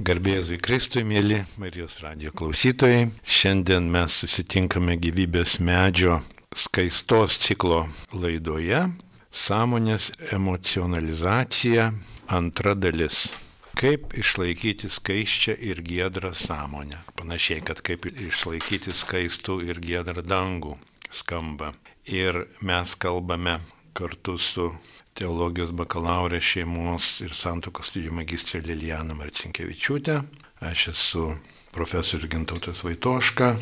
Garbėjai Kristui, mėly Marijos radio klausytojai. Šiandien mes susitinkame gyvybės medžio skaistos ciklo laidoje Sąmonės emocionalizacija antra dalis. Kaip išlaikyti skaiščią ir giedrą sąmonę. Panašiai, kad kaip išlaikyti skaistų ir giedrą dangų skamba. Ir mes kalbame kartu su teologijos bakalaurė šeimos ir santokos studijų magistrė Lilijana Marcinkievičiūtė. Aš esu profesorius Gintautas Vaitoška,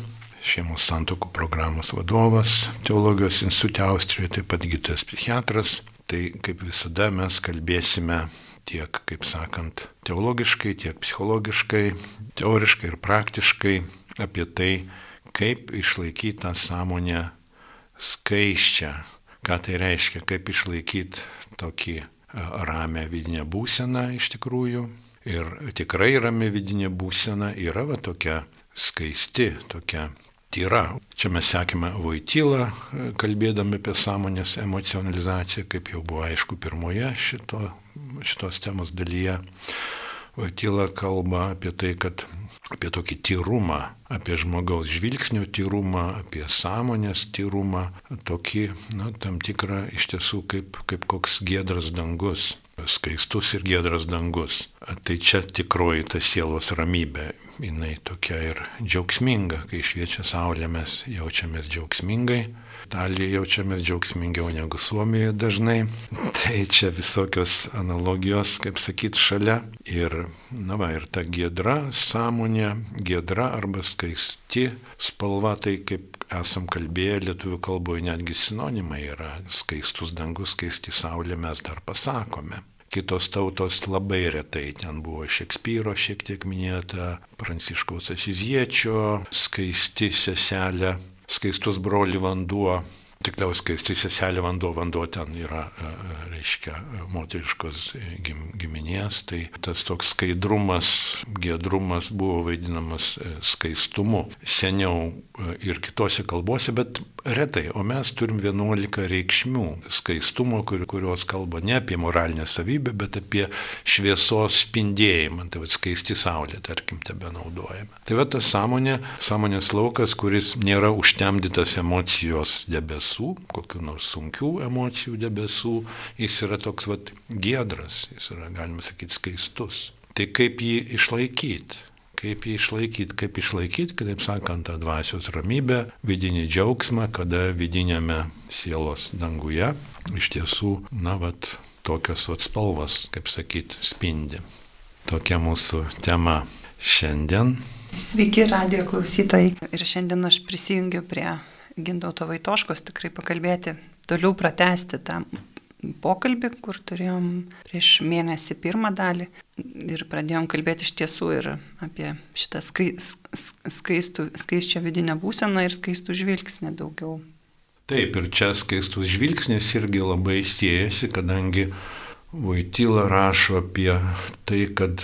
šeimos santokų programos vadovas teologijos institutė Austrijoje, taip pat gydytojas psichiatras. Tai kaip visada mes kalbėsime tiek, kaip sakant, teologiškai, tiek psichologiškai, teoriškai ir praktiškai apie tai, kaip išlaikyti tą sąmonę skaiščią, ką tai reiškia, kaip išlaikyti tokį e, ramę vidinę būseną iš tikrųjų. Ir tikrai rami vidinė būsena yra va tokia skaisti, tokia tyra. Čia mes sekime Vaitylą, e, kalbėdami apie sąmonės emocionalizaciją, kaip jau buvo aišku pirmoje šito, šitos temos dalyje. Vaitila kalba apie tai, kad apie tokį tyrumą, apie žmogaus žvilgsnio tyrumą, apie sąmonės tyrumą, tokį, na, tam tikrą iš tiesų kaip, kaip koks giedras dangus skaistus ir giedras dangus. Tai čia tikroji ta sielos ramybė, jinai tokia ir džiaugsminga, kai šviečia saulė mes jaučiamės džiaugsmingai, Italijoje jaučiamės džiaugsmingiau negu Suomijoje dažnai. Tai čia visokios analogijos, kaip sakyt, šalia. Ir, na va, ir ta giedra sąmonė, giedra arba skaisti spalva, tai kaip esam kalbėję lietuvių kalboje netgi sinonimai yra skaistus dangus, skaisti saulė mes dar pasakome. Kitos tautos labai retai ten buvo Šekspyro šiek tiek minėta, Pranciškaus Asiziečio, skaisti seselė skaistus broli vanduo, tikliau skaisti seselė vanduo, vanduo ten yra, e, e, reiškia, moteriškos giminės, tai tas toks skaidrumas, giedrumas buvo vaidinamas e, skaistumu. Seniau ir kitose kalbose, bet retai, o mes turim 11 reikšmių skaistumo, kur, kurios kalba ne apie moralinę savybę, bet apie šviesos spindėjimą, tai vad skaisti saulė, tarkim, tebe naudojame. Tai va tas sąmonė, sąmonės laukas, kuris nėra užtemdytas emocijos debesų, kokiu nors sunkių emocijų debesų, jis yra toks vad giedras, jis yra, galima sakyti, skaistus. Tai kaip jį išlaikyti? kaip jį išlaikyti, kaip išlaikyti, kitaip sakant, tą dvasios ramybę, vidinį džiaugsmą, kada vidinėme sielos danguje iš tiesų, na, vat, tokios vat spalvos, kaip sakyti, spindi. Tokia mūsų tema šiandien. Sveiki, radio klausytojai. Ir šiandien aš prisijungiu prie Gintauto Vaitoškos tikrai pakalbėti, toliau pratesti tą pokalbį, kur turėjom prieš mėnesį pirmą dalį ir pradėjom kalbėti iš tiesų ir apie šitą skai, skaistų, skaisčią vidinę būseną ir skaistų žvilgsnį daugiau. Taip, ir čia skaistus žvilgsnis irgi labai siejasi, kadangi Vaitila rašo apie tai, kad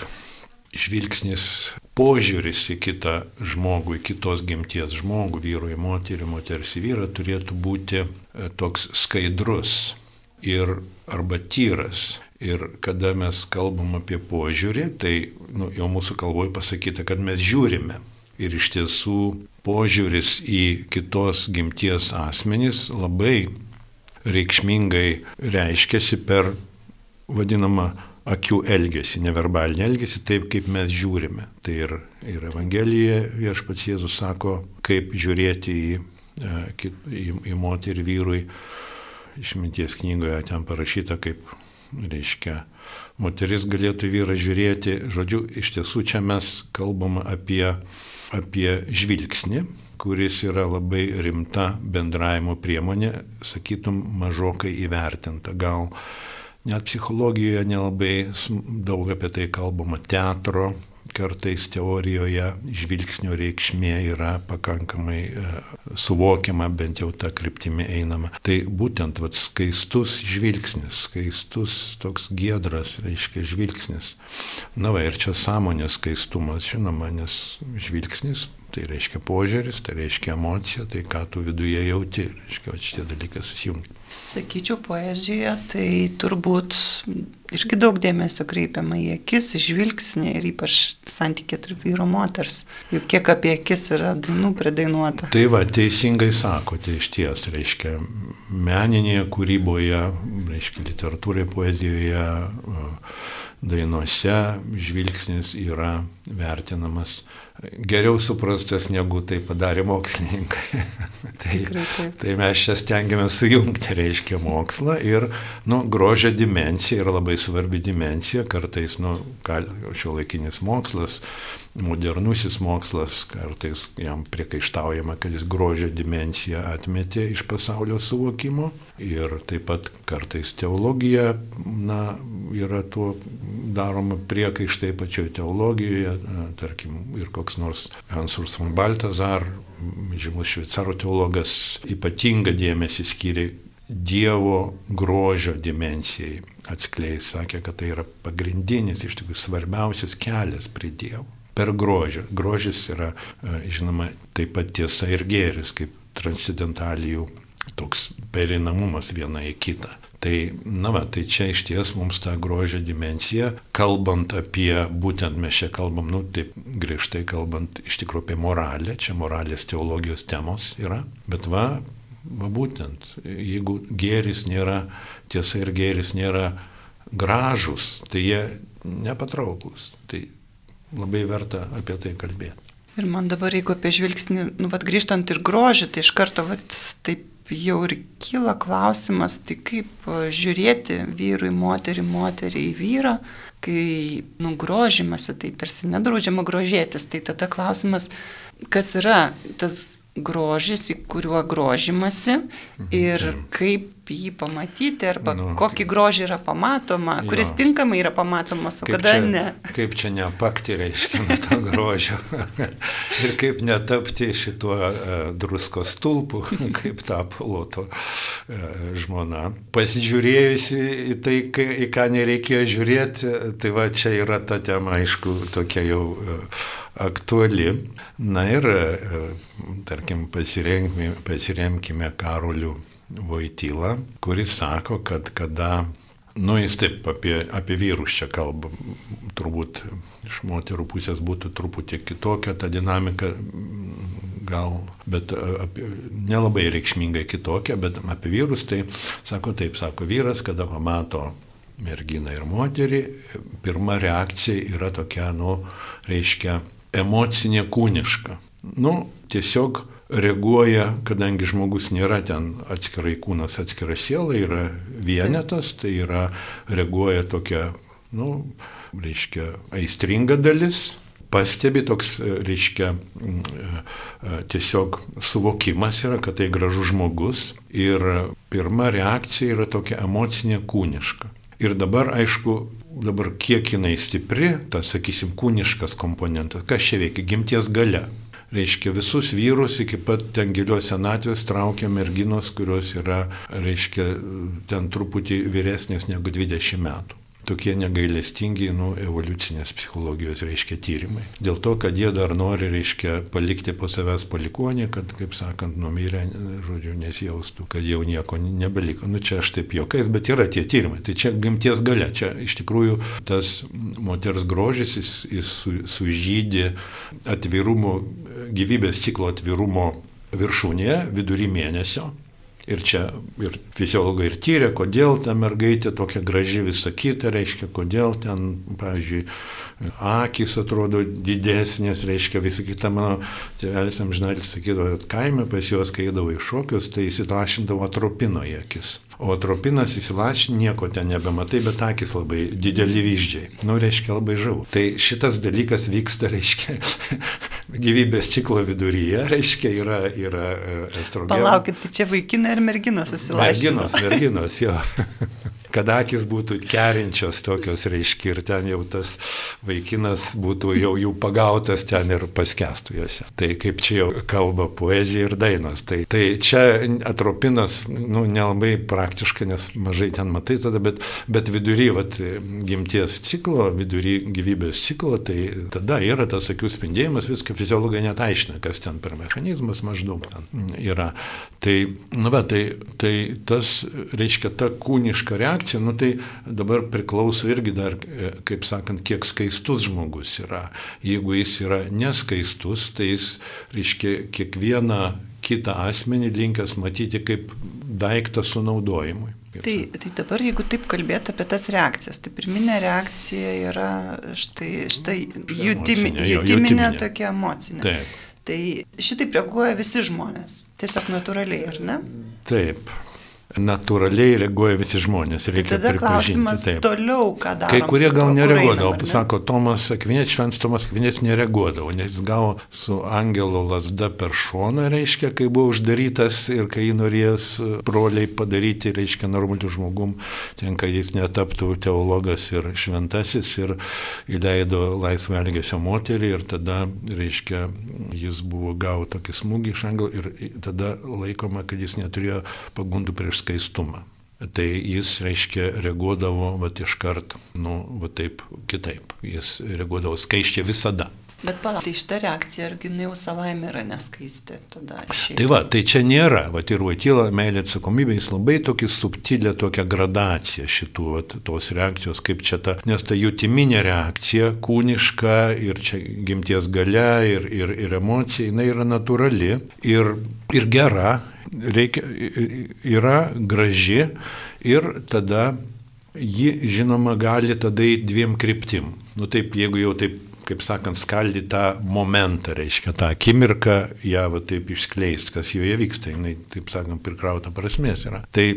žvilgsnis požiūris į kitą žmogų, į kitos gimties žmogų, vyru į moterį, moters į vyrą turėtų būti e, toks skaidrus ir arba tyras. Ir kada mes kalbam apie požiūrį, tai nu, jau mūsų kalboje pasakyta, kad mes žiūrime. Ir iš tiesų požiūris į kitos gimties asmenys labai reikšmingai reiškiasi per vadinamą akių elgesį, neverbalinį elgesį, taip kaip mes žiūrime. Tai ir, ir Evangelijoje viešpats Jėzus sako, kaip žiūrėti į, e, į, į moterį vyrui išminties knygoje ten parašyta, kaip, reiškia, moteris galėtų vyrą žiūrėti. Žodžiu, iš tiesų čia mes kalbam apie, apie žvilgsnį, kuris yra labai rimta bendravimo priemonė, sakytum, mažokai įvertinta. Gal net psichologijoje nelabai daug apie tai kalbama teatro kartais teorijoje žvilgsnio reikšmė yra pakankamai e, suvokiama, bent jau tą kryptimį einama. Tai būtent vat, skaistus žvilgsnis, skaistus toks giedras, reiškia žvilgsnis. Na va ir čia sąmonės skaistumas, žinoma, nes žvilgsnis tai reiškia požiūris, tai reiškia emocija, tai ką tu viduje jauti, reiškia, va, šitie dalykai susijungia. Sakyčiau, poezijoje tai turbūt irgi daug dėmesio kreipiama į akis, žvilgsnį ir ypač santykė tarp vyro moters. Juk kiek apie akis yra dainų pridainuota. Tai va, teisingai sakote iš ties, reiškia, meninėje kūryboje, reiškia, literatūroje, poezijoje, dainuose žvilgsnis yra vertinamas geriau suprastas, negu tai padarė mokslininkai. tai, tai mes čia stengiamės sujungti, reiškia, mokslą ir, nu, grožio dimencija yra labai svarbi dimencija, kartais, nu, šio laikinis mokslas modernusis mokslas, kartais jam priekaištaujama, kad jis grožio dimenciją atmetė iš pasaulio suvokimo ir taip pat kartais teologija, na, yra tuo daroma priekaištai pačioje teologijoje, tarkim, ir koks nors Hansurs von Baltazar, žymus šveicarų teologas, ypatingą dėmesį skiria Dievo grožio dimencijai atskleis, sakė, kad tai yra pagrindinis, iš tikrųjų svarbiausias kelias prie Dievo per grožį. Grožis yra, žinoma, taip pat tiesa ir gėris, kaip transcendentalijų toks perinamumas viena į kitą. Tai, na va, tai čia iš ties mums ta grožio dimencija, kalbant apie, būtent mes čia kalbam, nu taip griežtai kalbant, iš tikrųjų apie moralę, čia moralės teologijos temos yra, bet va, va būtent, jeigu gėris nėra, tiesa ir gėris nėra gražus, tai jie nepatrauklus. Tai labai verta apie tai kalbėti. Ir man dabar, jeigu apie žvilgsnį, nu, vad grįžtant ir grožį, tai iš karto, vad, taip jau ir kyla klausimas, tai kaip žiūrėti vyrui, moterį, moterį į vyrą, kai nugrožimasi, tai tarsi nedraudžiama grožėtis, tai tada klausimas, kas yra tas grožis, į kuriuo grožimasi mhm. ir kaip jį pamatyti arba nu, kokį grožį yra pamatoma, jo. kuris tinkamai yra pamatomas, o kaip kada čia, ne. Kaip čia nepakti, reiškia, nuo to grožio. ir kaip netapti šituo uh, druskos stulpu, kaip tapo Loto uh, žmona. Pasižiūrėjusi į tai, į ką nereikėjo žiūrėti, tai va čia yra ta tema, aišku, tokia jau uh, aktuali. Na ir, tarkim, pasiremkime, Karoliu Voityla, kuris sako, kad kada, nu jis taip apie, apie vyrus čia kalba, turbūt iš moterų pusės būtų truputį kitokia ta dinamika, gal, bet apie, nelabai reikšmingai kitokia, bet apie vyrus tai sako taip, sako vyras, kada pamato merginą ir moterį, pirma reakcija yra tokia, nu, reiškia, emocinė kūniška. Nu, tiesiog reaguoja, kadangi žmogus nėra ten atskirai kūnas, atskira siela, yra vienetas, tai yra reaguoja tokia, nu, reiškia, aistringa dalis, pastebi toks, reiškia, tiesiog suvokimas yra, kad tai gražus žmogus ir pirma reakcija yra tokia emocinė kūniška. Ir dabar, aišku, dabar kiek jinai stipri, tas, sakysim, kūniškas komponentas, kas čia veikia, gimties gale reiškia visus vyrus iki pat ten gilios senatvės traukia merginos, kurios yra, reiškia, ten truputį vyresnės negu 20 metų tokie negailestingi, nu, evoliucinės psichologijos, reiškia, tyrimai. Dėl to, kad jie dar nori, reiškia, palikti po savęs palikonį, kad, kaip sakant, numirę, žodžiu, nesijaustų, kad jau nieko nebeliko. Nu, čia aš taip jokais, bet yra tie tyrimai. Tai čia gimties gale. Čia iš tikrųjų tas moters grožis, jis, jis su, sužydė atvirumo, gyvybės ciklo atvirumo viršūnėje vidury mėnesio Ir čia ir fiziologai ir tyrė, kodėl ta mergaitė tokia graži visą kitą, reiškia, kodėl ten, pavyzdžiui, akis atrodo didesnės, reiškia, visą kitą mano tėvelis amžinalis sakydavo, kad kaime pas juos, kai eidavo į šokius, tai įsilašindavo atropino į akis. O atropinas įsilašin, nieko ten nebematai, bet akis labai dideli vyždžiai. Nu, reiškia, labai žau. Tai šitas dalykas vyksta, reiškia, gyvybės ciklo viduryje, reiškia, yra, yra e, estrogenas. Palaukit, tai čia vaikinai ir merginos įsilašina. Merginos, merginos, jo. kad akis būtų kerinčios tokios, reiškia, ir ten jau tas vaikinas būtų jau jų pagautas ten ir paskestų juose. Tai kaip čia jau kalba poezija ir dainos. Tai, tai čia atropinas, nu, nelabai praktiškai, nes mažai ten matai tada, bet, bet vidury, vat, gimties ciklo, vidury gyvybės ciklo, tai tada yra tas akių spindėjimas, viską fiziologai net aiškina, kas ten per mechanizmas maždaug ten yra. Tai, nu, bet, tai, tai tas, reiškia, ta kūniška reakcija, nu, tai dabar priklauso irgi dar, kaip sakant, kiek skaistus žmogus yra. Jeigu jis yra neskaistus, tai jis, reiškia, kiekvieną kitą asmenį linkęs matyti kaip daiktą sunaudojimui. Tai, tai dabar, jeigu taip kalbėti apie tas reakcijas, tai pirminė reakcija yra štai, štai jutiminė, jutiminė tokia emocinė. Taip. Tai šitaip reaguoja visi žmonės, tiesiog natūraliai, ar ne? Taip natūraliai reaguoja visi žmonės. Reikia tada klausimas taip. toliau, ką daro. Kai kurie gal nereaguodavo, pasako, Tomas Akvinės, šventas Tomas Akvinės nereaguodavo, nes jis gavo su angelo lasda per šoną, reiškia, kai buvo uždarytas ir kai jį norės broliai padaryti, reiškia, normalių žmogum, ten, kad jis netaptų teologas ir šventasis ir įleido laisvą elgesio moterį ir tada, reiškia, jis buvo gavo tokį smūgį iš angelo ir tada laikoma, kad jis neturėjo pagundų prieš skaistumą. Tai jis, reiškia, reaguodavo va iš karto, nu, va taip kitaip. Jis reaguodavo skaiščiai visada. Bet palauk, tai šita reakcija, argi jau savaime yra neskaisti tada. Šiaip. Tai va, tai čia nėra, va ir vaitila, meilė atsakomybė, jis labai tokį subtilę tokią gradaciją šitų, va, tos reakcijos, kaip čia ta, nes ta jutiminė reakcija, kūniška ir čia gimties gale ir, ir, ir emocija, jinai yra natūrali ir, ir gera, reikia, yra graži ir tada ji, žinoma, gali tada į dviem kryptim. Nu taip, jeigu jau taip, kaip sakant, skaldyti tą momentą, reiškia tą akimirką, ją va taip išskleisti, kas joje vyksta, jinai, taip sakant, prikrauta prasmės yra. Tai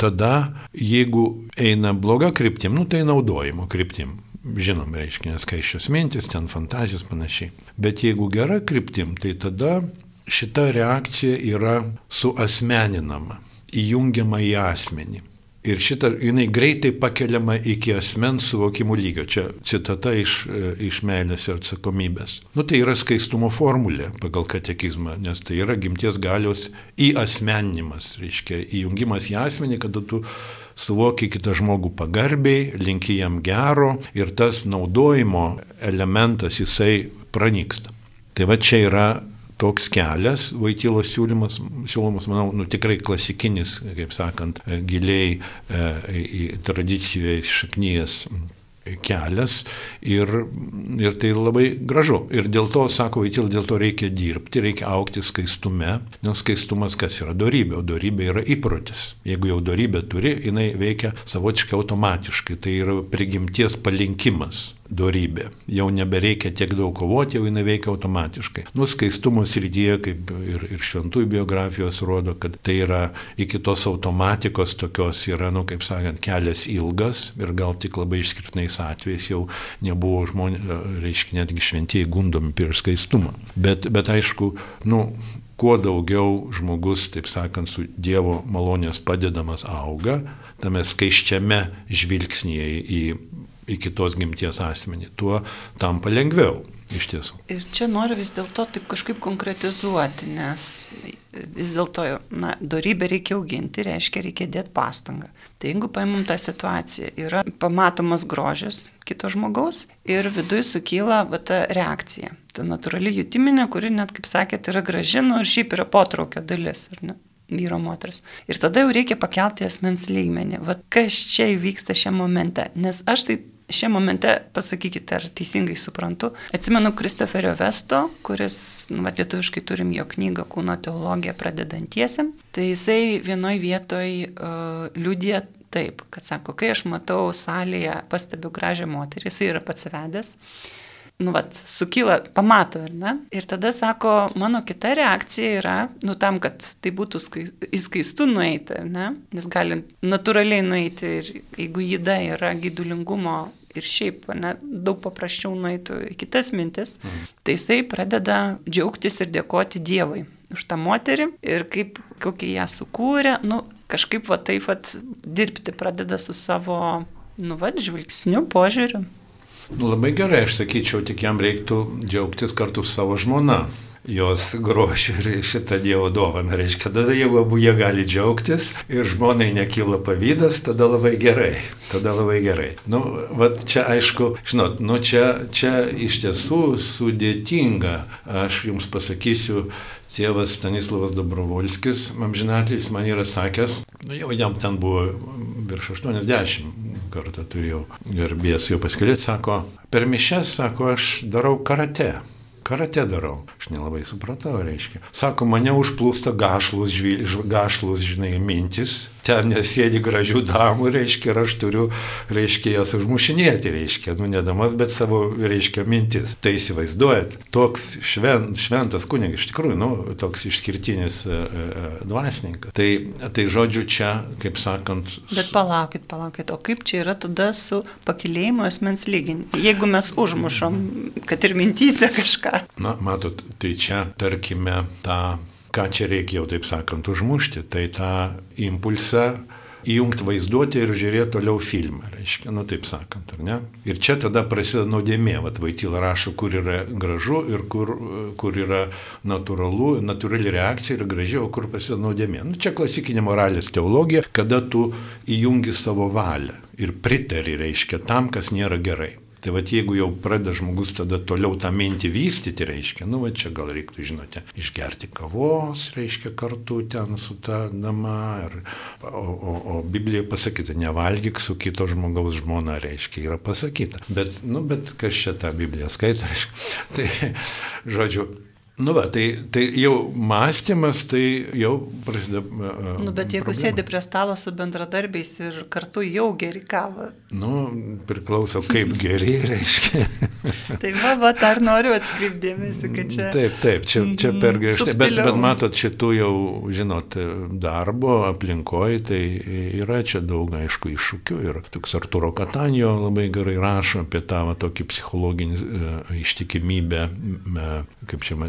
tada, jeigu eina bloga kryptim, nu tai naudojimo kryptim. Žinom, reiškia, neskaiščios mintis, ten fantazijos panašiai. Bet jeigu gera kryptim, tai tada šita reakcija yra suasmeninama, įjungiama į asmenį. Ir šitą, jinai greitai pakeliama iki asmens suvokimų lygio. Čia citata iš, iš meilės ir atsakomybės. Nu, tai yra skaistumo formulė pagal katekizmą, nes tai yra gimties galios įasmeninimas, reiškia įjungimas į asmenį, kada tu suvoki kitą žmogų pagarbiai, linki jam gero ir tas naudojimo elementas jisai pranyksta. Tai va čia yra toks kelias, Vaitylos siūlymas, siūlomas, manau, nu, tikrai klasikinis, kaip sakant, giliai e, tradicijoje šaknyjas kelias ir, ir tai labai gražu. Ir dėl to, sako Vaitil, dėl to reikia dirbti, reikia aukti skaistume, nes skaistumas kas yra darybė, o darybė yra įprotis. Jeigu jau darybė turi, jinai veikia savotiškai automatiškai, tai yra prigimties palinkimas dorybė. Jau nebereikia tiek daug kovoti, jau jinai veikia automatiškai. Nuskaistumo srityje, kaip ir, ir šventųjų biografijos rodo, kad tai yra iki tos automatikos tokios yra, nu, kaip sakant, kelias ilgas ir gal tik labai išskirtinais atvejais jau nebuvo žmonės, reiškia, netgi šventieji gundomi prieš skaistumą. Bet, bet aišku, nu, kuo daugiau žmogus, taip sakant, su Dievo malonės padedamas auga, tame skaiščiame žvilgsnėje į į kitos gimties asmenį, tuo tampa lengviau. Iš tiesų. Ir čia noriu vis dėlto taip kažkaip konkretizuoti, nes vis dėlto, na, darybę reikia auginti, reiškia, reikia dėti pastangą. Tai jeigu paimam tą situaciją, yra pamatomas grožis kito žmogaus ir viduje sukyla va, ta reakcija. Ta natūrali jutiminė, kuri net, kaip sakėt, yra gražinu ir šiaip yra potraukio dalis, ar ne? vyro moters. Ir tada jau reikia pakelti asmens lygmenį. Vat kas čia įvyksta šiame momente. Nes aš tai šiame momente, pasakykite, ar teisingai suprantu, atsimenu Kristoferio Vesto, kuris, nu, va, lietuviškai turim jo knygą Kūno teologija pradedantiesiam, tai jisai vienoj vietoj uh, liūdė taip, kad sako, kai aš matau salėje, pastebiu gražią moterį, jisai yra pats vedęs, nu, vat, sukyla, pamato, ar ne? Ir tada sako, mano kita reakcija yra, nu, tam, kad tai būtų skai, įskaistu nueiti, ne? Nes gali natūraliai nueiti ir jeigu jįda yra gydulingumo ir šiaip ne, daug paprasčiau nueitų į kitas mintis, mhm. tai jisai pradeda džiaugtis ir dėkoti Dievui už tą moterį ir kaip, kokį ją sukūrė, nu, kažkaip va taip pat dirbti pradeda su savo, nu va, žvilgsniu, požiūriu. Nu, labai gerai, aš sakyčiau, tik jam reiktų džiaugtis kartu su savo žmona jos grožiu ir šitą Dievo dovaną. Reiškia, tada jeigu abu jie gali džiaugtis ir žmonai nekyla pavydas, tada labai gerai. Tada labai gerai. Nu, vat čia aišku, žinot, nu čia, čia iš tiesų sudėtinga. Aš jums pasakysiu, tėvas Stanislavas Dobrovolskis, amžinatlis, man yra sakęs, nu, jau jam ten buvo virš 80 kartą turėjau garbės jo paskelėti, sako, per mišes, sako, aš darau karate karate darau. Aš nelabai supratau, reiškia. Sako, mane užplūsta gašlus, žvil, gašlus žinai, mintis, ten sėdi gražių damų, reiškia, ir aš turiu, reiškia, jas užmušinėti, reiškia, nu nedamas, bet savo, reiškia, mintis. Tai įsivaizduojat, toks švent, šventas kunigas, iš tikrųjų, nu, toks išskirtinis e, e, dvasininkas. Tai, tai žodžiu, čia, kaip sakant. Bet palaukit, palaukit, o kaip čia yra tada su pakilėjimu asmens lygin? Jeigu mes užmušom, kad ir mintyse kažką. Na, matot, tai čia, tarkime, tą ką čia reikia jau taip sakant užmušti, tai tą impulsą įjungti vaizduoti ir žiūrėti toliau filmą, reiškia, nu taip sakant, ar ne? Ir čia tada prasideda nuodėmė, vad Vaityla rašo, kur yra gražu ir kur, kur yra natūralu, natūrali reakcija ir graži, o kur prasideda nuodėmė. Nu, čia klasikinė moralės teologija, kada tu įjungi savo valią ir pritari, reiškia, tam, kas nėra gerai. Tai vad jeigu jau pradeda žmogus tada toliau tą mintį vystyti, reiškia, nu va čia gal reiktų, žinote, išgerti kavos, reiškia, kartu ten su ta dama. Ir, o, o, o Biblijoje pasakyta, nevalgyk su kito žmogaus žmona, reiškia, yra pasakyta. Bet, nu, bet kas čia tą Bibliją skaito, reiškia. Tai, žodžiu, Nu, va, tai, tai jau mąstymas, tai jau prasideda. Uh, nu, bet jeigu problema. sėdi prie stalo su bendradarbiais ir kartu jau geri kavą. Nu, priklauso kaip geri, reiškia. tai va, va, ar noriu atkreipdėmėsi, kad čia. Taip, taip, čia, čia per mhm, griežtai. Bet, bet matot, šitų jau, žinot, darbo aplinkoje, tai yra čia daug, aišku, iššūkių. Ir toks Arturo Katanio labai gerai rašo apie tą va, tokį psichologinį uh, ištikimybę, uh, kaip čia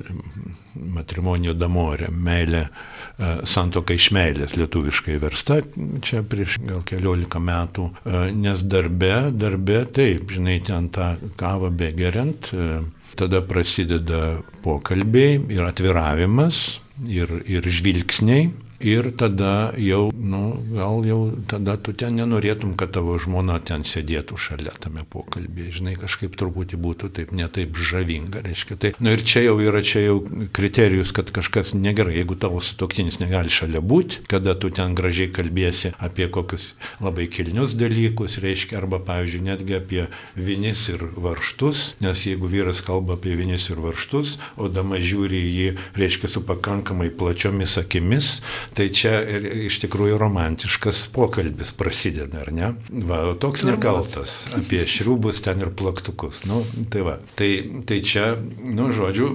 matrimonio damorė, meilė, e, santoka iš meilės lietuviškai versta, čia prieš gal keliolika metų, e, nes darbe, darbe taip, žinai, ten tą kavą begeriant, e, tada prasideda pokalbiai ir atviravimas ir, ir žvilgsniai ir tada jau, nu, gal jau tada tu ten nenorėtum, kad tavo žmona ten sėdėtų šalia tame pokalbėje, žinai, kažkaip truputį būtų taip netaip žavinga, reiškia. Tai, nu ir čia jau yra, čia jau kriterijus, kad kažkas negerai, jeigu tavo sutoktinis negali šalia būti, kada tu ten gražiai kalbėsi apie kokius labai kilnius dalykus, reiškia, arba, pavyzdžiui, netgi apie vinis ir varštus, nes jeigu vyras kalba apie vinis ir varštus, o dama žiūri į jį, reiškia, su pakankamai plačiomis akimis, Tai čia ir iš tikrųjų romantiškas pokalbis prasideda, ar ne? Va, toks nekaltas apie šriubus ten ir plaktukus. Nu, tai, va, tai, tai čia, nu, žodžiu,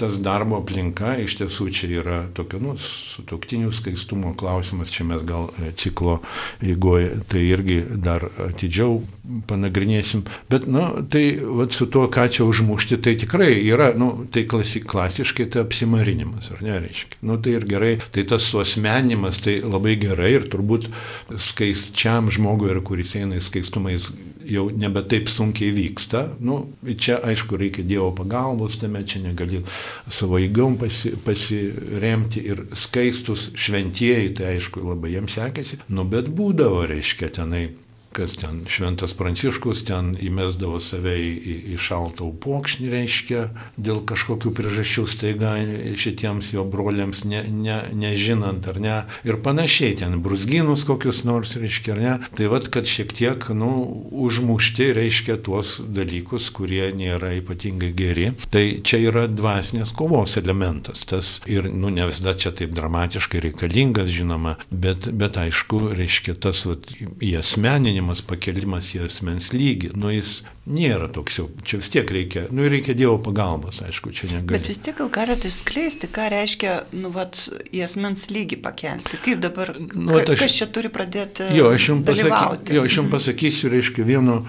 tas darbo aplinka iš tiesų čia yra tokio, nu, sutoktinių skaistumo klausimas, čia mes gal ciklo eigoje tai irgi dar atidžiau panagrinėsim. Bet, nu, tai va, su tuo, ką čia užmušti, tai tikrai yra, nu, tai klasi, klasiškai tai apsimarinimas, ar ne, reiškia. Nu, tai ir gerai, tai tas suosmė asmenimas tai labai gerai ir turbūt skaisčiam žmogui, ir kuris eina į skaistumą, jis jau nebe taip sunkiai vyksta. Nu, čia aišku reikia Dievo pagalbos, tame čia negali savo įgom pasi, pasiremti ir skaistus šventieji, tai aišku labai jiems sekėsi. Nu, bet būdavo, reiškia, tenai kas ten šventas pranciškus ten įmesdavo save į, į, į šaltą upokšnį, reiškia, dėl kažkokių priežasčių staiga šitiems jo broliams ne, ne, nežinant ar ne. Ir panašiai ten brusginus kokius nors, reiškia, ar ne. Tai vad, kad šiek tiek, nu, užmušti, reiškia, tuos dalykus, kurie nėra ypatingai geri. Tai čia yra dvasinės kovos elementas. Tas ir, nu, ne visada čia taip dramatiškai reikalingas, žinoma, bet, bet aišku, reiškia, tas vat, į asmeninį išsilavinimas, pakelimas į asmens lygį, nu jis nėra toks jau, čia vis tiek reikia, nu reikia Dievo pagalbos, aišku, čia negali. Bet vis tiek gal galite skleisti, ką reiškia, nu, vat, į asmens lygį pakelti. Kaip dabar, nu, aš, kas čia turi pradėti jo, aš jums pasaky, jo, aš jums pasakysiu, reiškia, vieno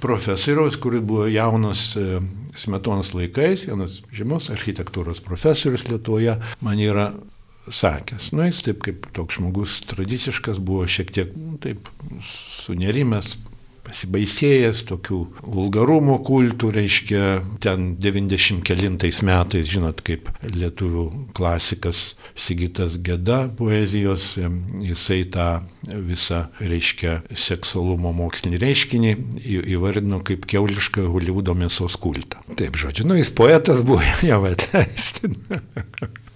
profesoriaus, kuris buvo jaunas e, Smetonos laikais, vienas žymus architektūros profesorius Lietuvoje, man yra sakęs. Nu, jis taip kaip toks žmogus tradiciškas buvo šiek tiek, nu, taip, sunerimęs, pasibaisėjęs tokių vulgarumo kultų, reiškia, ten 90 metais, žinot, kaip lietuvių klasikas Sigitas Geda poezijos, jisai tą visą, reiškia, seksualumo mokslinį reiškinį įvardino kaip keulišką Hollywoodo mėsos kultą. Taip, žodžiu, nu jis poetas buvo, jau atleisti.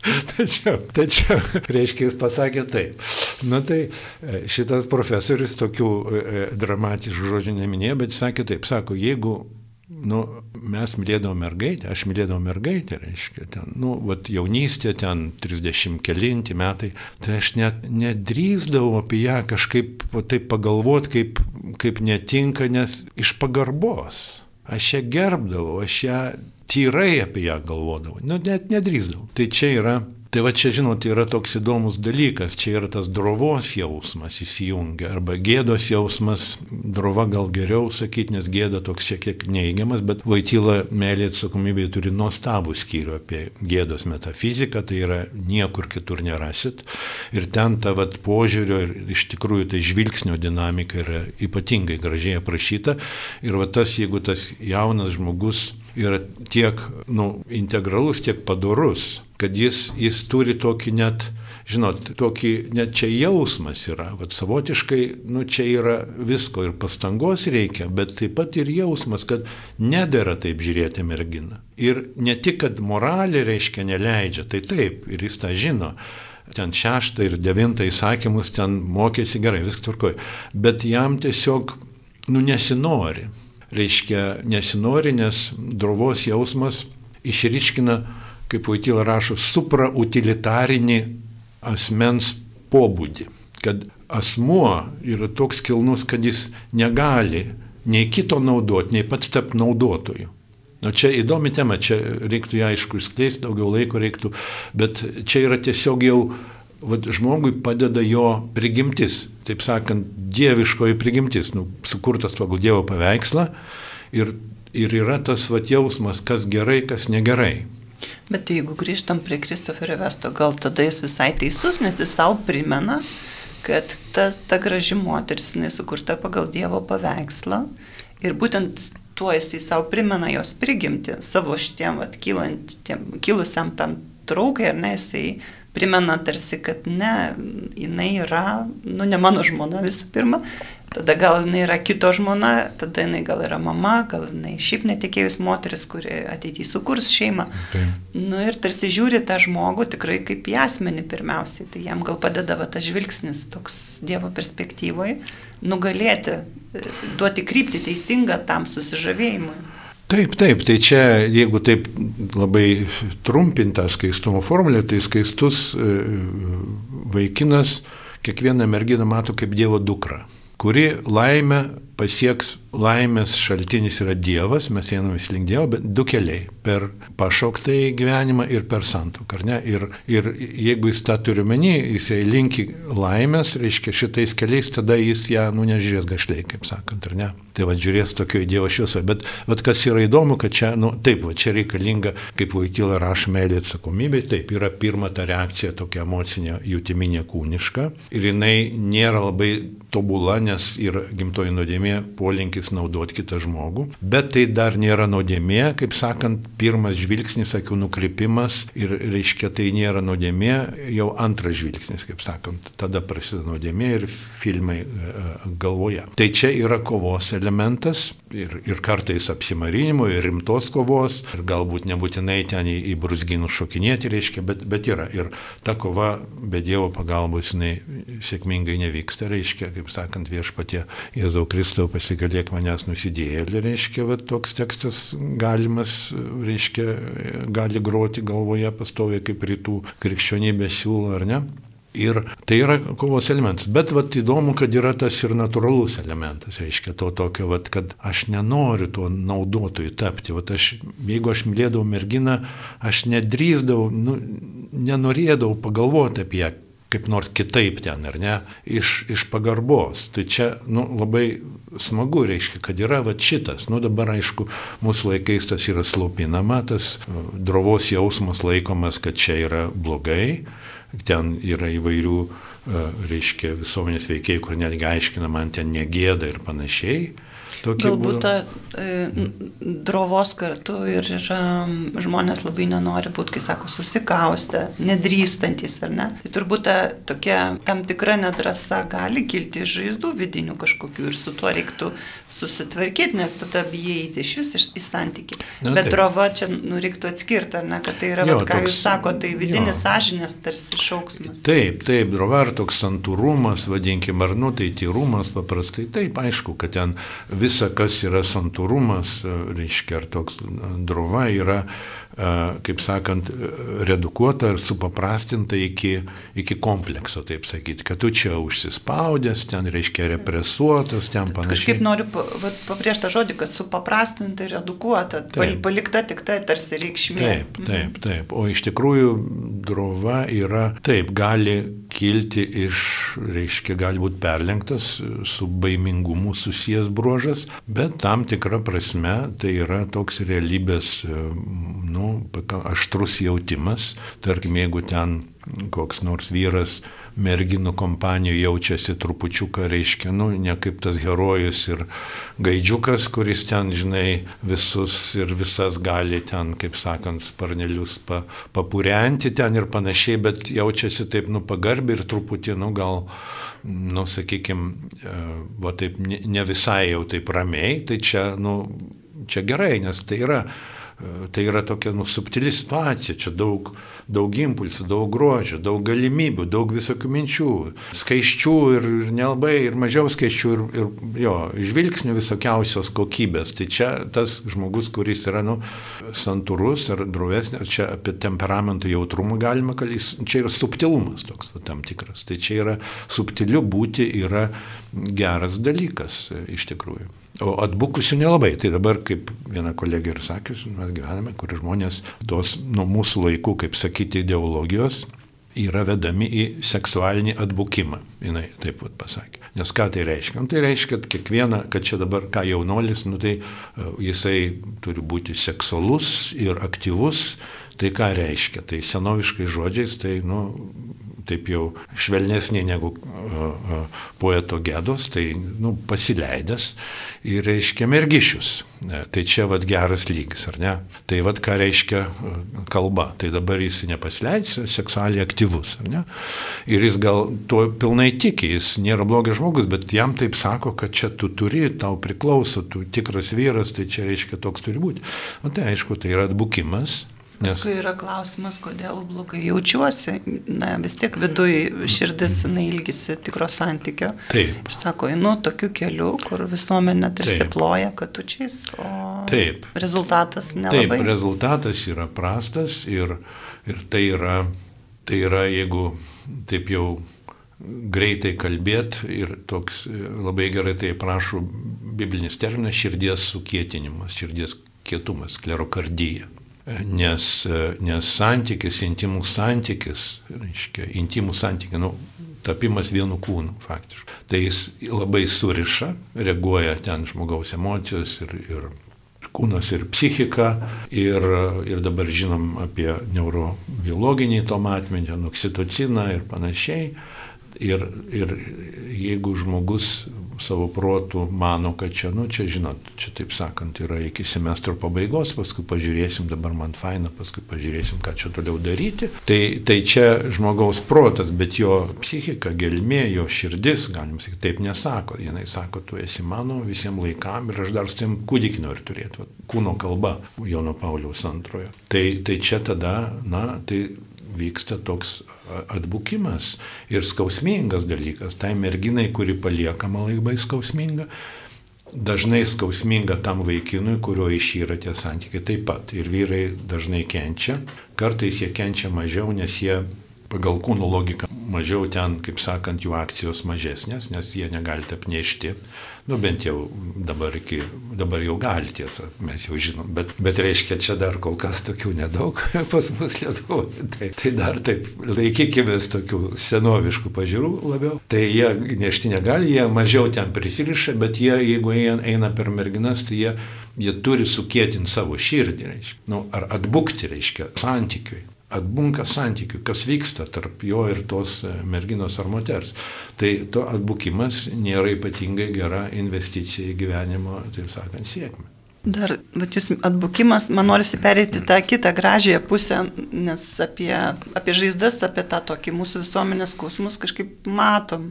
Tačiau, tačiau, reiškia, jis pasakė taip. Na tai e, šitas profesorius tokių e, e, dramatiškų žodžių neminėjo, bet jis sakė taip, sako, jeigu nu, mes mylėdavom mergaitę, aš mylėdavau mergaitę, reiškia, ten, nu, vat jaunystė, ten 30 kelinti metai, tai aš net nedrįzdavau apie ją kažkaip taip pagalvoti, kaip, kaip netinka, nes iš pagarbos. Aš ją gerbdavau, aš ją tyrai apie ją galvodavau, nu, net nedrįzdavau. Tai čia yra Tai va čia, žinot, yra toks įdomus dalykas, čia yra tas drovos jausmas įsijungia, arba gėdos jausmas, drova gal geriau sakyti, nes gėda toks šiek tiek neįgiamas, bet Vaityla meilė atsakomybė turi nuostabų skyrių apie gėdos metafiziką, tai yra niekur kitur nerasit. Ir ten ta vat požiūrio ir iš tikrųjų tai žvilgsnio dinamika yra ypatingai gražiai aprašyta. Ir va tas, jeigu tas jaunas žmogus yra tiek nu, integralus, tiek padorus, kad jis, jis turi tokį net, žinot, tokį net čia jausmas yra, vad savotiškai, nu čia yra visko ir pastangos reikia, bet taip pat ir jausmas, kad nedėra taip žiūrėti merginą. Ir ne tik, kad moralė reiškia neleidžia, tai taip, ir jis tą žino ten šeštą ir devintą įsakymus ten mokėsi gerai, viskas tvarkoja. Bet jam tiesiog, nu, nesinori. Reiškia, nesinori, nes drovos jausmas išryškina kaip Vaityla rašo, suprautilitarinį asmens pobūdį. Kad asmuo yra toks kilnus, kad jis negali nei kito naudoti, nei pats tapti naudotoju. Na čia įdomi tema, čia reiktų ją aišku išskleisti, daugiau laiko reiktų, bet čia yra tiesiog jau vat, žmogui padeda jo prigimtis, taip sakant, dieviškoji prigimtis, nu, sukurtas pagal Dievo paveikslą ir, ir yra tas vat, jausmas, kas gerai, kas negerai. Bet jeigu grįžtam prie Kristoferio Vesto, gal tada jis visai teisus, nes jis savo primena, kad ta, ta graži moteris, jinai sukurta pagal Dievo paveikslą ir būtent tuo jisai savo primena jos prigimti, savo šitiem, vat, kilusiam tam traukai, ar ne, jisai primena tarsi, kad ne, jinai yra, nu, ne mano žmona visų pirma, Tada gal jinai yra kito žmona, tada jinai gal yra mama, gal jinai šiaip netikėjus moteris, kuri ateityje sukurs šeimą. Tai. Nu ir tarsi žiūri tą žmogų tikrai kaip į asmenį pirmiausiai. Tai jam gal padeda va, tas žvilgsnis toks Dievo perspektyvoje nugalėti, duoti krypti teisingą tam susižavėjimui. Taip, taip, tai čia, jeigu taip labai trumpinta skaistumo formulė, tai skaistus e, vaikinas kiekvieną merginą mato kaip Dievo dukrą kuri laimę pasieks laimės šaltinis yra Dievas, mes einame link Dievo, bet du keliai - per pašauktą į gyvenimą ir per santuoką. Ir, ir jeigu jis tą turi menį, jis linki laimės, reiškia šitais keliais, tada jis ją, nu, nežiūrės gašliai, kaip sakant, ar ne? Tai va, žiūrės tokio į Dievo šviesą. Bet, bet kas yra įdomu, kad čia, nu, taip, va, čia reikalinga, kaip vaikyla rašo meilė atsakomybė, taip, yra pirma ta reakcija tokia emocinė, jutiminė kūniška. Ir jinai nėra labai tobula, nes yra gimtoji nuodėmė polinkis naudoti kitą žmogų, bet tai dar nėra nuodėmė, kaip sakant, pirmas žvilgsnis, akių nukrypimas ir reiškia tai nėra nuodėmė, jau antras žvilgsnis, kaip sakant, tada prasideda nuodėmė ir filmai e, e, galvoje. Tai čia yra kovos elementas ir, ir kartais apsimarinimo, ir rimtos kovos, ir galbūt nebūtinai ten į, į brusginus šokinėti reiškia, bet, bet yra. Ir ta kova be Dievo pagalbos jinai sėkmingai nevyksta, reiškia, kaip sakant, viešpatie Jėzau Kristau pasigalėk manęs nusidėjėlį, reiškia, va, toks tekstas galimas, reiškia, gali groti galvoje pastoviai kaip rytų krikščionybė siūlo, ar ne? Ir tai yra kovos elementas. Bet vat, įdomu, kad yra tas ir natūralus elementas. Reiškia to tokio, vat, kad aš nenoriu tuo naudotoju tapti. Vat, aš, jeigu aš mylėdavau merginą, aš nedrįzdavau, nu, nenorėdavau pagalvoti apie ją kaip nors kitaip ten, ar ne, iš, iš pagarbos. Tai čia nu, labai smagu, reiškia, kad yra va šitas. Nu dabar aišku, mūsų laikais tas yra slopinama, tas drovos jausmas laikomas, kad čia yra blogai ten yra įvairių, e, reiškia, visuomenės veikėjai, kur netgi aiškina, man ten negėda ir panašiai. Tokie Galbūt būdų. ta e, drovos kartu ir yra, žmonės labai nenori būti, kai sako, susikaustę, nedrįstantis ar ne. Tai turbūt ta tokia tam tikra nedrasa gali kilti iš žaizdų vidinių kažkokių ir su tuo reiktų susitvarkyti, nes tada bijai iš vis į santyki. Na, Bet taip. drova čia nu, reiktų atskirti, ar ne, kad tai yra, jo, vat, ką toks, jūs sakote, tai vidinis sąžinės tarsi šauksmas. Taip, taip, drova ar toks santūrumas, vadinkim, ar nu tai tyrumas paprastai, taip, aišku, kad ten visa, kas yra santūrumas, reiškia, ar toks drova yra kaip sakant, redukuota ir supaprastinta iki, iki komplekso, taip sakyti, kad tu čia užsispaudęs, ten reiškia represuotas, ten panašiai. Kažkaip noriu pabrėžti tą žodį, kad supaprastinta ir redukuota, taip. palikta tik tai tarsi reikšmė. Taip, mhm. taip, taip. O iš tikrųjų drova yra, taip, gali kilti iš, reiškia, gali būti perlenktas su baimingumu susijęs bruožas, bet tam tikra prasme tai yra toks realybės, nu, nu, aštrus jautimas. Tarkim, jeigu ten koks nors vyras merginų kompanijų jaučiasi trupučiuką, reiškia, nu, ne kaip tas herojus ir gaidžiukas, kuris ten, žinai, visus ir visas gali ten, kaip sakant, sparnelius pa, papurenti ten ir panašiai, bet jaučiasi taip, nu, pagarbi ir truputį, nu, gal, nu, sakykime, va taip ne, ne visai jau taip ramiai, tai čia, nu, čia gerai, nes tai yra Tai yra tokia nu, subtili situacija, čia daug, daug impulsų, daug grožio, daug galimybių, daug visokių minčių, skaiščių ir, ir nelabai, ir mažiau skaiščių, ir, ir jo, žvilgsnių visokiausios kokybės. Tai čia tas žmogus, kuris yra nu, santūrus ar drovesnis, ar čia apie temperamentą jautrumą galima kalbėti, čia yra subtilumas toks va, tam tikras. Tai čia yra subtiliu būti yra geras dalykas iš tikrųjų. O atbukusių nelabai. Tai dabar, kaip viena kolegė ir sakius, mes gyvename, kur žmonės tos nuo mūsų laikų, kaip sakyti, ideologijos yra vedami į seksualinį atbukimą. Jis taip pat pasakė. Nes ką tai reiškia? Nu, tai reiškia, kad kiekviena, kad čia dabar ką jaunolis, nu, tai uh, jisai turi būti seksualus ir aktyvus. Tai ką reiškia? Tai senoviškai žodžiais, tai nu, taip jau švelnesnė negu poeto gėdos, tai nu, pasileidęs ir reiškia mergišius. Tai čia vad geras lygis, ar ne? Tai vad ką reiškia kalba. Tai dabar jis nepasileidžia, seksualiai aktyvus, ar ne? Ir jis gal tuo pilnai tiki, jis nėra blogas žmogus, bet jam taip sako, kad čia tu turi, tau priklauso, tu tikras vyras, tai čia reiškia toks turi būti. Na tai aišku, tai yra atbukimas, Nes... Paskui yra klausimas, kodėl blogai jaučiuosi. Na, vis tiek viduje širdis, ilgisi tikro santykio. Taip. Ir sako, einu tokiu keliu, kur visuomenė tarsi ploja katučiais, o Taip. rezultatas nelabai. Taip, rezultatas yra prastas ir, ir tai, yra, tai yra, jeigu taip jau greitai kalbėti ir toks labai gerai tai prašo biblinis terminas širdies sukietinimas, širdies kietumas, klerokardija. Nes, nes santykis, intimus santykis, reiškia, intimus santykis, nu, tapimas vienu kūnu faktiškai. Tai jis labai suriša, reaguoja ten žmogaus emocijos ir, ir kūnas ir psichika. Ir, ir dabar žinom apie neurobiologinį to matmenį, oksitociną ir panašiai. Ir, ir jeigu žmogus savo protų mano, kad čia, nu, čia, žinot, čia taip sakant, yra iki semestro pabaigos, paskui pažiūrėsim, dabar man faina, paskui pažiūrėsim, ką čia toliau daryti. Tai, tai čia žmogaus protas, bet jo psichika, gelmė, jo širdis, galim sakyti, taip nesako. Jis sako, tu esi mano visiems laikam ir aš dar su tim kūdikį noriu turėti. Va, kūno kalba Jono Pauliaus antrojo. Tai, tai čia tada, na, tai vyksta toks atbukimas ir skausmingas dalykas. Tai merginai, kuri paliekama labai skausminga, dažnai skausminga tam vaikinui, kurio išyra tie santykiai taip pat. Ir vyrai dažnai kenčia, kartais jie kenčia mažiau, nes jie pagal kūno logiką mažiau ten, kaip sakant, jų akcijos mažesnės, nes jie negali apnešti. Nu bent jau dabar, iki, dabar jau gali tiesa, mes jau žinom, bet, bet reiškia, čia dar kol kas tokių nedaug pas mus Lietuvoje. Tai, tai dar taip laikykime tokių senoviškų pažiūrų labiau. Tai jie nešti negali, jie mažiau ten prisiriša, bet jie, jeigu jie eina per merginas, tai jie, jie turi sukėtinti savo širdį, reiškia. Nu, ar atbukti, reiškia, santykiui atbunka santykių, kas vyksta tarp jo ir tos e, merginos ar moters. Tai to atbukimas nėra ypatingai gera investicija į gyvenimo, taip sakant, sėkmę. Dar, bet jūs atbukimas, man norisi perėti tą kitą gražiąją pusę, nes apie, apie žaizdas, apie tą tokį mūsų visuomenės skausmus kažkaip matom,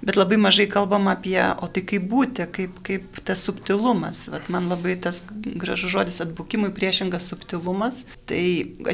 bet labai mažai kalbam apie, o tai kaip būti, kaip, kaip tas subtilumas. Vat man labai tas gražus žodis atbukimui priešingas subtilumas. Tai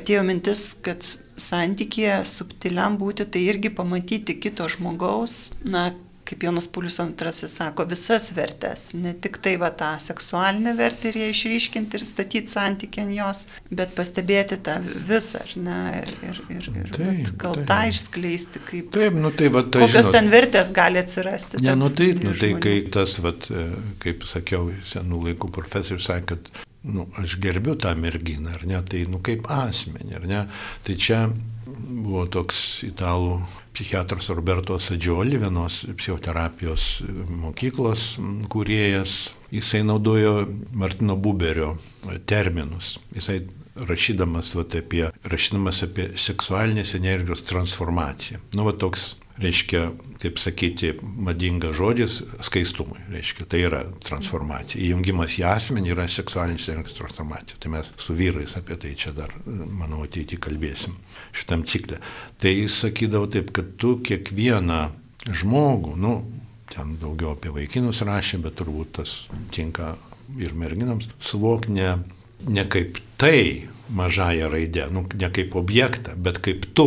atėjo mintis, kad santykėje subtiliam būti, tai irgi pamatyti kito žmogaus, na, kaip Jonas Paulius II sako, visas vertės, ne tik tai va tą seksualinę vertę ir ją išryškinti ir statyti santykį ant jos, bet pastebėti tą visą, ar ne, ir, ir, ir taip, gal taip. tą išskleisti, kaip... Taip, nu tai va tai. Kokios žinot, ten vertės gali atsirasti. Ne, nu tai, nu, tai kai tas, va, kaip sakiau, senų laikų profesorius sakė, kad nu, aš gerbiu tą merginą, ar ne, tai nu kaip asmenį, ar ne, tai čia buvo toks italų psichiatras Roberto Sadžioli, vienos psichoterapijos mokyklos kuriejas. Jisai naudojo Martino Buberio terminus. Jisai rašydamas, vat, apie, rašydamas apie seksualinės energijos transformaciją. Nu, va toks reiškia, taip sakyti, madingas žodis skaistumui. Reiškia, tai yra transformacija. Įjungimas į asmenį yra seksualinis transformacija. Tai mes su vyrais apie tai čia dar, manau, ateitį kalbėsim šitam ciklė. Tai jis sakydavo taip, kad tu kiekvieną žmogų, nu, ten daugiau apie vaikinus rašė, bet turbūt tas tinka ir merginams, suvok ne, ne kaip tai mažąją raidę, nu, ne kaip objektą, bet kaip tu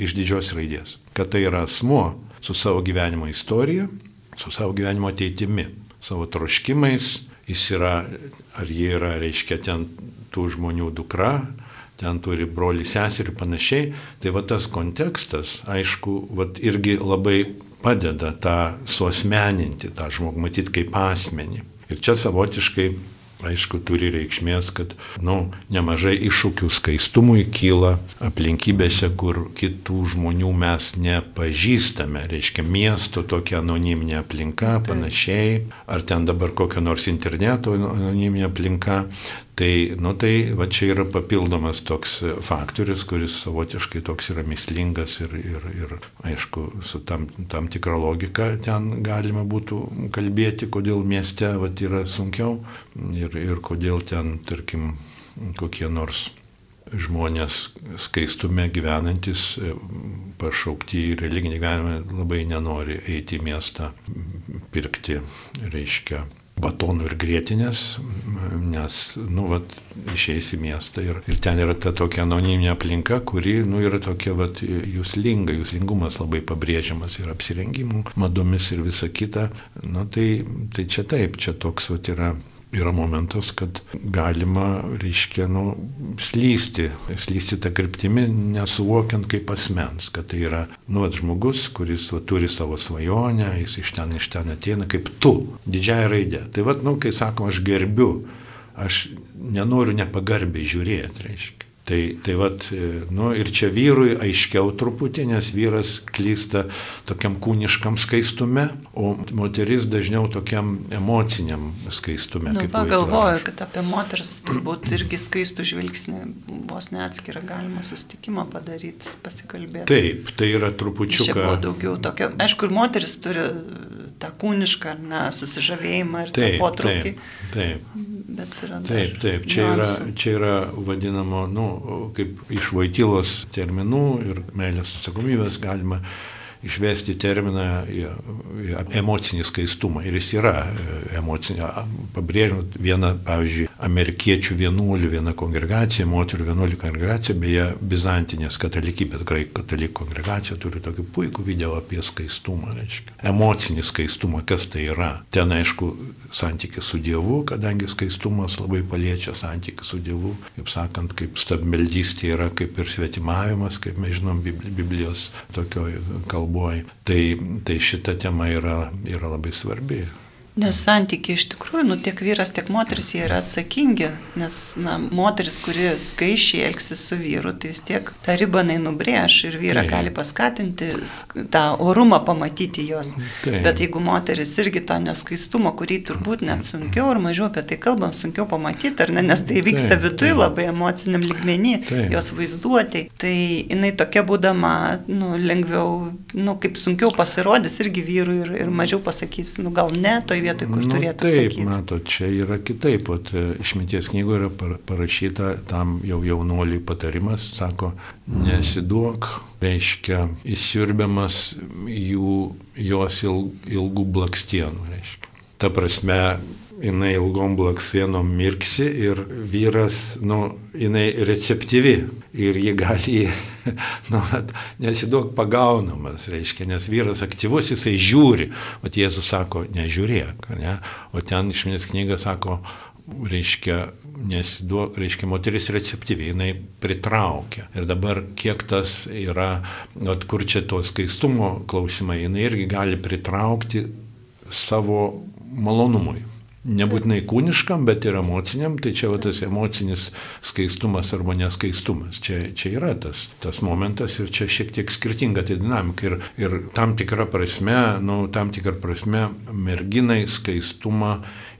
iš didžios raidės. Kad tai yra asmuo su savo gyvenimo istorija, su savo gyvenimo ateitimi, savo troškimais, jis yra, ar jie yra, reiškia, ten tų žmonių dukra, ten turi broli seserį ir panašiai. Tai va tas kontekstas, aišku, va irgi labai padeda tą suosmeninti, tą žmogų matyti kaip asmenį. Ir čia savotiškai aišku, turi reikšmės, kad, nu, nemažai iššūkių skaistumui kyla aplinkybėse, kur kitų žmonių mes nepažįstame. Reiškia, miesto tokia anoniminė aplinka, panašiai, ar ten dabar kokia nors interneto anoniminė aplinka. Tai, nu, tai va čia yra papildomas toks faktorius, kuris savotiškai toks yra mislingas ir, ir, ir aišku, su tam, tam tikra logika ten galima būtų kalbėti, kodėl mieste va, yra sunkiau ir, ir kodėl ten, tarkim, kokie nors žmonės skaistume gyvenantis, pašaukti į religinį gyvenimą, labai nenori eiti į miestą, pirkti, reiškia, batonų ir grėtinės, nes, nu, vat, išeis į miestą ir, ir ten yra ta tokia anoniminė aplinka, kuri, nu, yra tokia, vat, jūslinga, jūslingumas labai pabrėžiamas ir apsirengimų, madomis ir visa kita. Nu, tai, tai čia taip, čia toks, vat, yra yra momentas, kad galima, reiškia, nu, slysti, slysti tą kryptimį, nesuvokiant kaip asmens, kad tai yra, nu, žmogus, kuris va, turi savo svajonę, jis iš ten, iš ten ateina, kaip tu, didžiąją raidę. Tai vad, nu, kai sakom, aš gerbiu, aš nenoriu nepagarbiai žiūrėti, reiškia. Tai, tai vat, e, nu, ir čia vyrui aiškiau truputį, nes vyras klysta tokiam kūniškam skaistume, o moteris dažniau tokiam emociniam skaistume. Nu, pagalvoju, kad apie moters turbūt irgi skaistų žvilgsnį vos neatskirą galima susitikimą padaryti, pasikalbėti. Taip, tai yra trupučiuką. Daugiau tokio, aišku, ir moteris turi tą kūnišką na, susižavėjimą ir taip, tą potraukį. Taip, taip. Taip, taip, čia yra, čia yra vadinamo, nu, kaip iš vaitylos terminų ir meilės atsakomybės galima išvesti terminą emocinį skaistumą. Ir jis yra e, emocinė. Pabrėžiant vieną, pavyzdžiui, amerikiečių vienuolių vieną kongregaciją, moterų vienuolių kongregaciją, beje, bizantinės katalikybės, graikų katalikų kongregacija turi tokį puikų video apie skaistumą, reiškia. Emocinį skaistumą, kas tai yra. Ten, aišku, santykis su Dievu, kadangi skaistumas labai paliečia santykį su Dievu, kaip sakant, kaip stabmeldystė yra kaip ir svetimavimas, kaip mes žinom Biblijos tokioje kalboje. Tai, tai šita tema yra, yra labai svarbi. Nes santykiai iš tikrųjų, nu, tiek vyras, tiek moteris jie yra atsakingi, nes na, moteris, kuri skaičiai elgsis su vyru, tai vis tiek tą ribą jinai nubrėž ir vyrą Taip. gali paskatinti tą orumą pamatyti jos. Taip. Bet jeigu moteris irgi to neskaistumo, kurį turbūt net sunkiau ar mažiau apie tai kalbam, sunkiau pamatyti, ar ne, nes tai vyksta viduje labai emociniam ligmenį, Taip. jos vaizduotė, tai jinai tokia būdama, nu, lengviau, nu, kaip sunkiau pasirodys irgi vyrui ir, ir mažiau pasakys, nu, gal ne, toj toj vietoj, kur nu, turėtų taip, sakyti. matot, čia yra kitaip. Ot, išminties knygoje yra parašyta tam jau jaunuoliui patarimas, sako, nesiduok, reiškia, įsiurbiamas jų, jos ilgų blakstienų, reiškia. Ta prasme, jinai ilgom blaksienom mirksi ir vyras, nu, jinai receptyvi ir ji gali, nu, nesiduok pagaunamas, reiškia, nes vyras aktyvus, jisai žiūri, o Jėzus sako, nežiūrėk, ne? o ten išminės knyga sako, reiškia, nesiduok, reiškia, moteris receptyviai, jinai pritraukia. Ir dabar kiek tas yra, at kur čia to skaistumo klausimai, jinai irgi gali pritraukti savo malonumui. Nebūtinai kūniškam, bet ir emociniam, tai čia va, tas emocinis skaistumas arba neskaistumas. Čia, čia yra tas, tas momentas ir čia šiek tiek skirtinga tai dinamika. Ir, ir tam tikrą prasme, nu, tam tikrą prasme merginai skaistumą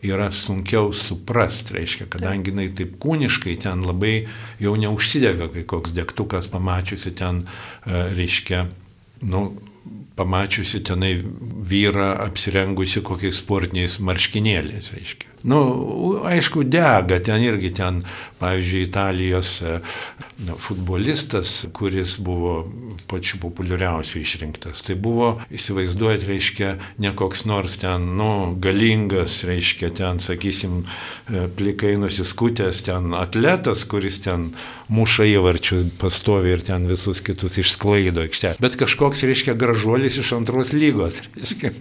yra sunkiau suprasti, reiškia, kadangi jinai taip kūniškai ten labai jau neužsidega, kai koks degtukas pamačiusi ten, e, reiškia, nu, pamačiusi tenai vyrą apsirengusi kokiais sportiniais marškinėliais, reiškia. Nu, aišku, dega, ten irgi ten, pavyzdžiui, Italijos e, na, futbolistas, kuris buvo pačiu populiariausiu išrinktas. Tai buvo, įsivaizduojat, reiškia, ne koks nors ten, nu, galingas, reiškia, ten, sakysim, e, plikai nusiskutęs ten atletas, kuris ten muša įvarčius pastovi ir ten visus kitus išsklaido aikštė. Bet kažkoks, reiškia, gražuolis iš antros lygos, reiškia,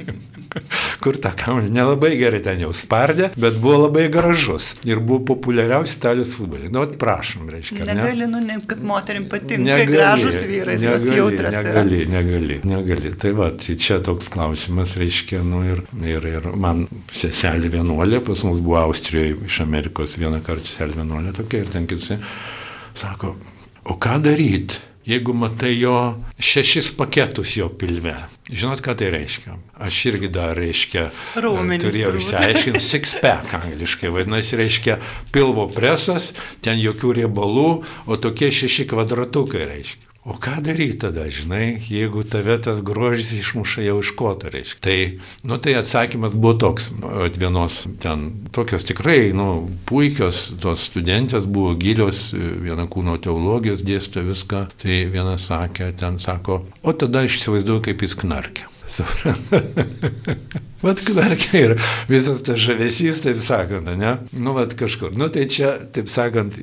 kur tą kamuolį nelabai gerai ten jau spardė, bet bet buvo labai gražus ir buvo populiariausi italijos futbolai. Nu, prašom, reiškia. Negali, ne? nu, ne, kad moterim patinka negali, gražus vyrai ir jos jautrus. Negali, yra. negali, negali. Tai va, tai čia toks klausimas, reiškia, nu ir, ir, ir man seselė vienuolė, pas mus buvo Austrijoje iš Amerikos vieną kartą seselė vienuolė tokia ir ten kitose, sako, o ką daryti? Jeigu matai jo šešis paketus jo pilve. Žinot, ką tai reiškia? Aš irgi dar, reiškia, Raumenis, turėjau išsiaiškinti, six pack angliškai, vadinasi, reiškia, pilvo presas, ten jokių riebalų, o tokie šeši kvadratukai reiškia. O ką daryti tada, žinai, jeigu tave tas grožis išmuša jau iš koto, reiškia. Tai, nu, tai atsakymas buvo toks, at vienos ten, tokios tikrai, nu, puikios tos studentės buvo gilios, viena kūno teologijos dėsto viską, tai viena sakė, ten sako, o tada aš įsivaizduoju, kaip jis knarkia. Vat knarkia ir visas tas žavesys, taip sakant, ne? Nu, vat kažkur. Nu, tai čia, taip sakant,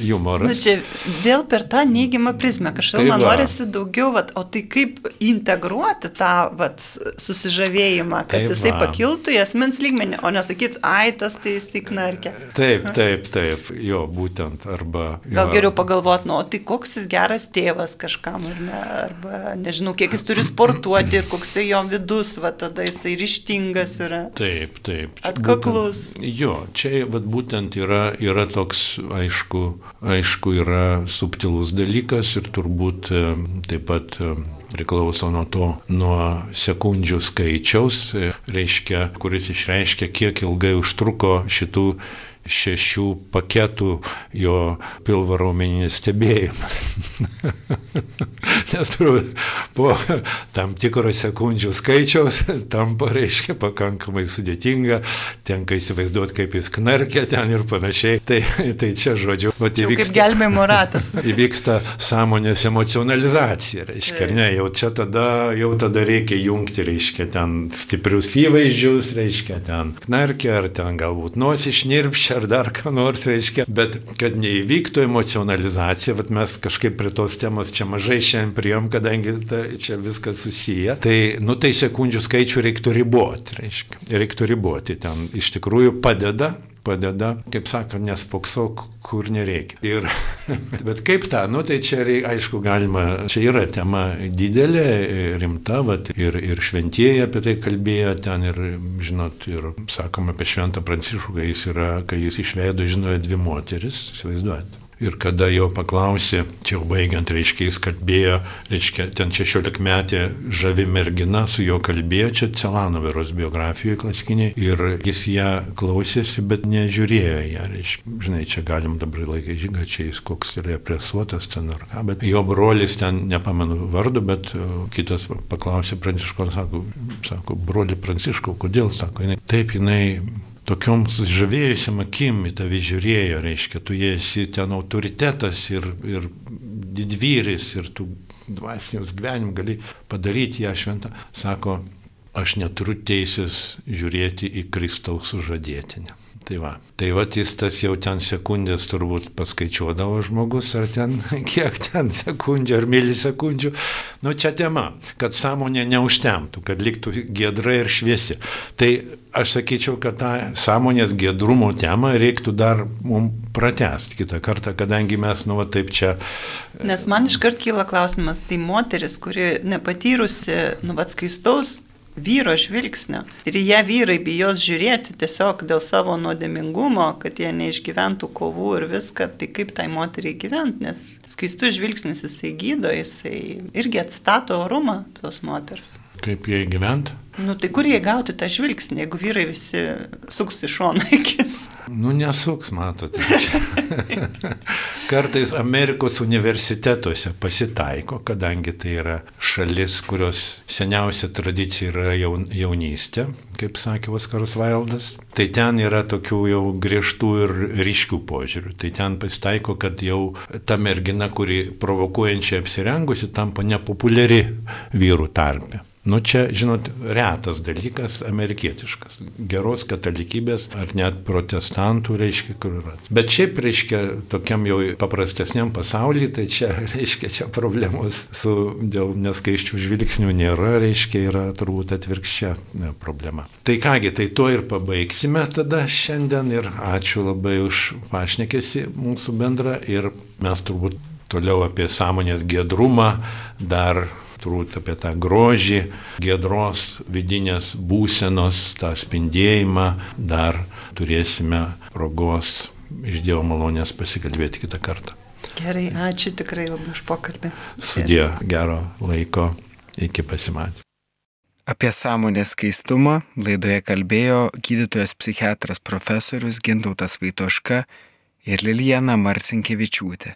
humoras. Nu, čia vėl per tą neigiamą prizmę. Kažkaip tai man norisi daugiau, vat, o tai kaip integruoti tą vat, susižavėjimą, kad taip jisai va. pakiltų į asmens lygmenį, o nesakyt, ai, tas tai jis tik narkia. Taip, taip, taip, jo, būtent. Arba, jo. Gal geriau pagalvoti, nu, tai koks jis geras tėvas kažkam, ar ne, arba nežinau, kiek jis turi sportuoti ir koks tai jo vidus, va tada jisai ryštingas yra. Taip, taip. Atkaklus. Būtent, jo, čia vat, būtent yra, yra toks, aišku, aišku, yra subtilus dalykas ir turbūt e, taip pat e, priklauso nuo to, nuo sekundžių skaičiaus, e, reiškia, kuris išreiškia, kiek ilgai užtruko šitų šešių paketų jo pilvo raumeninis stebėjimas. Nes turbūt po tam tikro sekundžių skaičiaus tampa, reiškia, pakankamai sudėtinga, tenka įsivaizduoti, kaip jis knarkia ten ir panašiai. Tai, tai čia, žodžiu, o tai vyksta. Kaip gelbėjimo ratas. Įvyksta sąmonės emocionalizacija, reiškia, ne, jau čia tada, jau tada reikia jungti, reiškia, ten stiprius įvaizdžius, reiškia, ten knarkia, ar ten galbūt nosis šnirpščia, ar dar ką nors reiškia, bet kad neįvyktų emocionalizacija, bet mes kažkaip prie tos temos čia mažai šiandien priėm, kadangi ta, čia viskas susiję, tai, nu tai sekundžių skaičių reiktų riboti, reiškia, reiktų riboti, ten. Iš tikrųjų padeda padeda, kaip sako, nespoksok, kur nereikia. Ir, bet kaip tą, nu tai čia aišku galima, čia yra tema didelė, rimta, vat, ir, ir šventieji apie tai kalbėjo ten ir, žinot, ir sakoma apie šventą prancišką, kai jis yra, kai jis išveido, žinojo dvi moteris, įsivaizduojate. Ir kada jo paklausė, čia jau baigiant, reiškia, jis kalbėjo, reiškia, ten 16 metė žavi mergina su juo kalbėjo, čia Celanoveros biografijoje klasikiniai, ir jis ją klausėsi, bet nežiūrėjo ją, reiškia, žinai, čia galim dabar laikai žyga, čia jis koks yra presuotas ten ar ką, bet jo brolis ten, nepamenu vardu, bet kitas paklausė Pranciškon, sako, sako, broli Pranciškau, kodėl, sako, jinai, taip jinai tokiom sužavėjusiam akim į tave žiūrėjo, reiškia, tu esi ten autoritetas ir, ir didvyris ir tu dvasinius gyvenim gali padaryti ją šventą. Sako, aš neturiu teisės žiūrėti į Kristaus sužadėtinę. Tai va, tai va jis tas jau ten sekundės turbūt paskaičiuodavo žmogus, ar ten kiek ten sekundžių ar milisekundžių. Nu čia tema, kad sąmonė neužtemtų, kad liktų gedra ir šviesi. Tai aš sakyčiau, kad tą sąmonės gedrumo temą reiktų dar mums pratesti kitą kartą, kadangi mes, nu, va, taip čia. Nes man iškart kyla klausimas, tai moteris, kuri nepatyrusi, nu, va, skaistaus vyro žvilgsnio. Ir jie vyrai bijos žiūrėti tiesiog dėl savo nuodėmingumo, kad jie neišgyventų kovų ir viską, tai kaip tai moteriai gyventi, nes skaistų žvilgsnis jisai gydo, jisai irgi atstato orumą tos moters. Kaip jie gyventi? Nu tai kur jie gauti tą žvilgsnį, jeigu vyrai visi suks iš šono akis? Nu nesuks, matote. Kartais Amerikos universitetuose pasitaiko, kadangi tai yra šalis, kurios seniausia tradicija yra jaun, jaunystė, kaip sakė Oskaras Vaildas, tai ten yra tokių jau griežtų ir ryškių požiūrių. Tai ten pasitaiko, kad jau ta mergina, kuri provokuojančiai apsirengusi, tampa nepopuliari vyrų tarpe. Nu čia, žinot, retas dalykas amerikietiškas. Geros katalikybės ar net protestantų reiškia, kur yra. Bet šiaip reiškia, tokiam jau paprastesniam pasaulyje, tai čia reiškia, čia problemos su dėl neskaiščių žvilgsnių nėra, reiškia, yra turbūt atvirkščia ne, problema. Tai kągi, tai to ir pabaigsime tada šiandien ir ačiū labai už pašnekėsi mūsų bendrą ir mes turbūt toliau apie sąmonės gedrumą dar turbūt apie tą grožį, gedros vidinės būsenos, tą spindėjimą, dar turėsime progos iš Dievo malonės pasikalbėti kitą kartą. Gerai, ačiū tikrai labai už pokalbį. Sudė gero laiko, iki pasimatymų. Apie sąmonės keistumą laidoje kalbėjo gydytojas psichiatras profesorius Gintautas Vaitoška ir Lilijana Marcinkievičiūtė.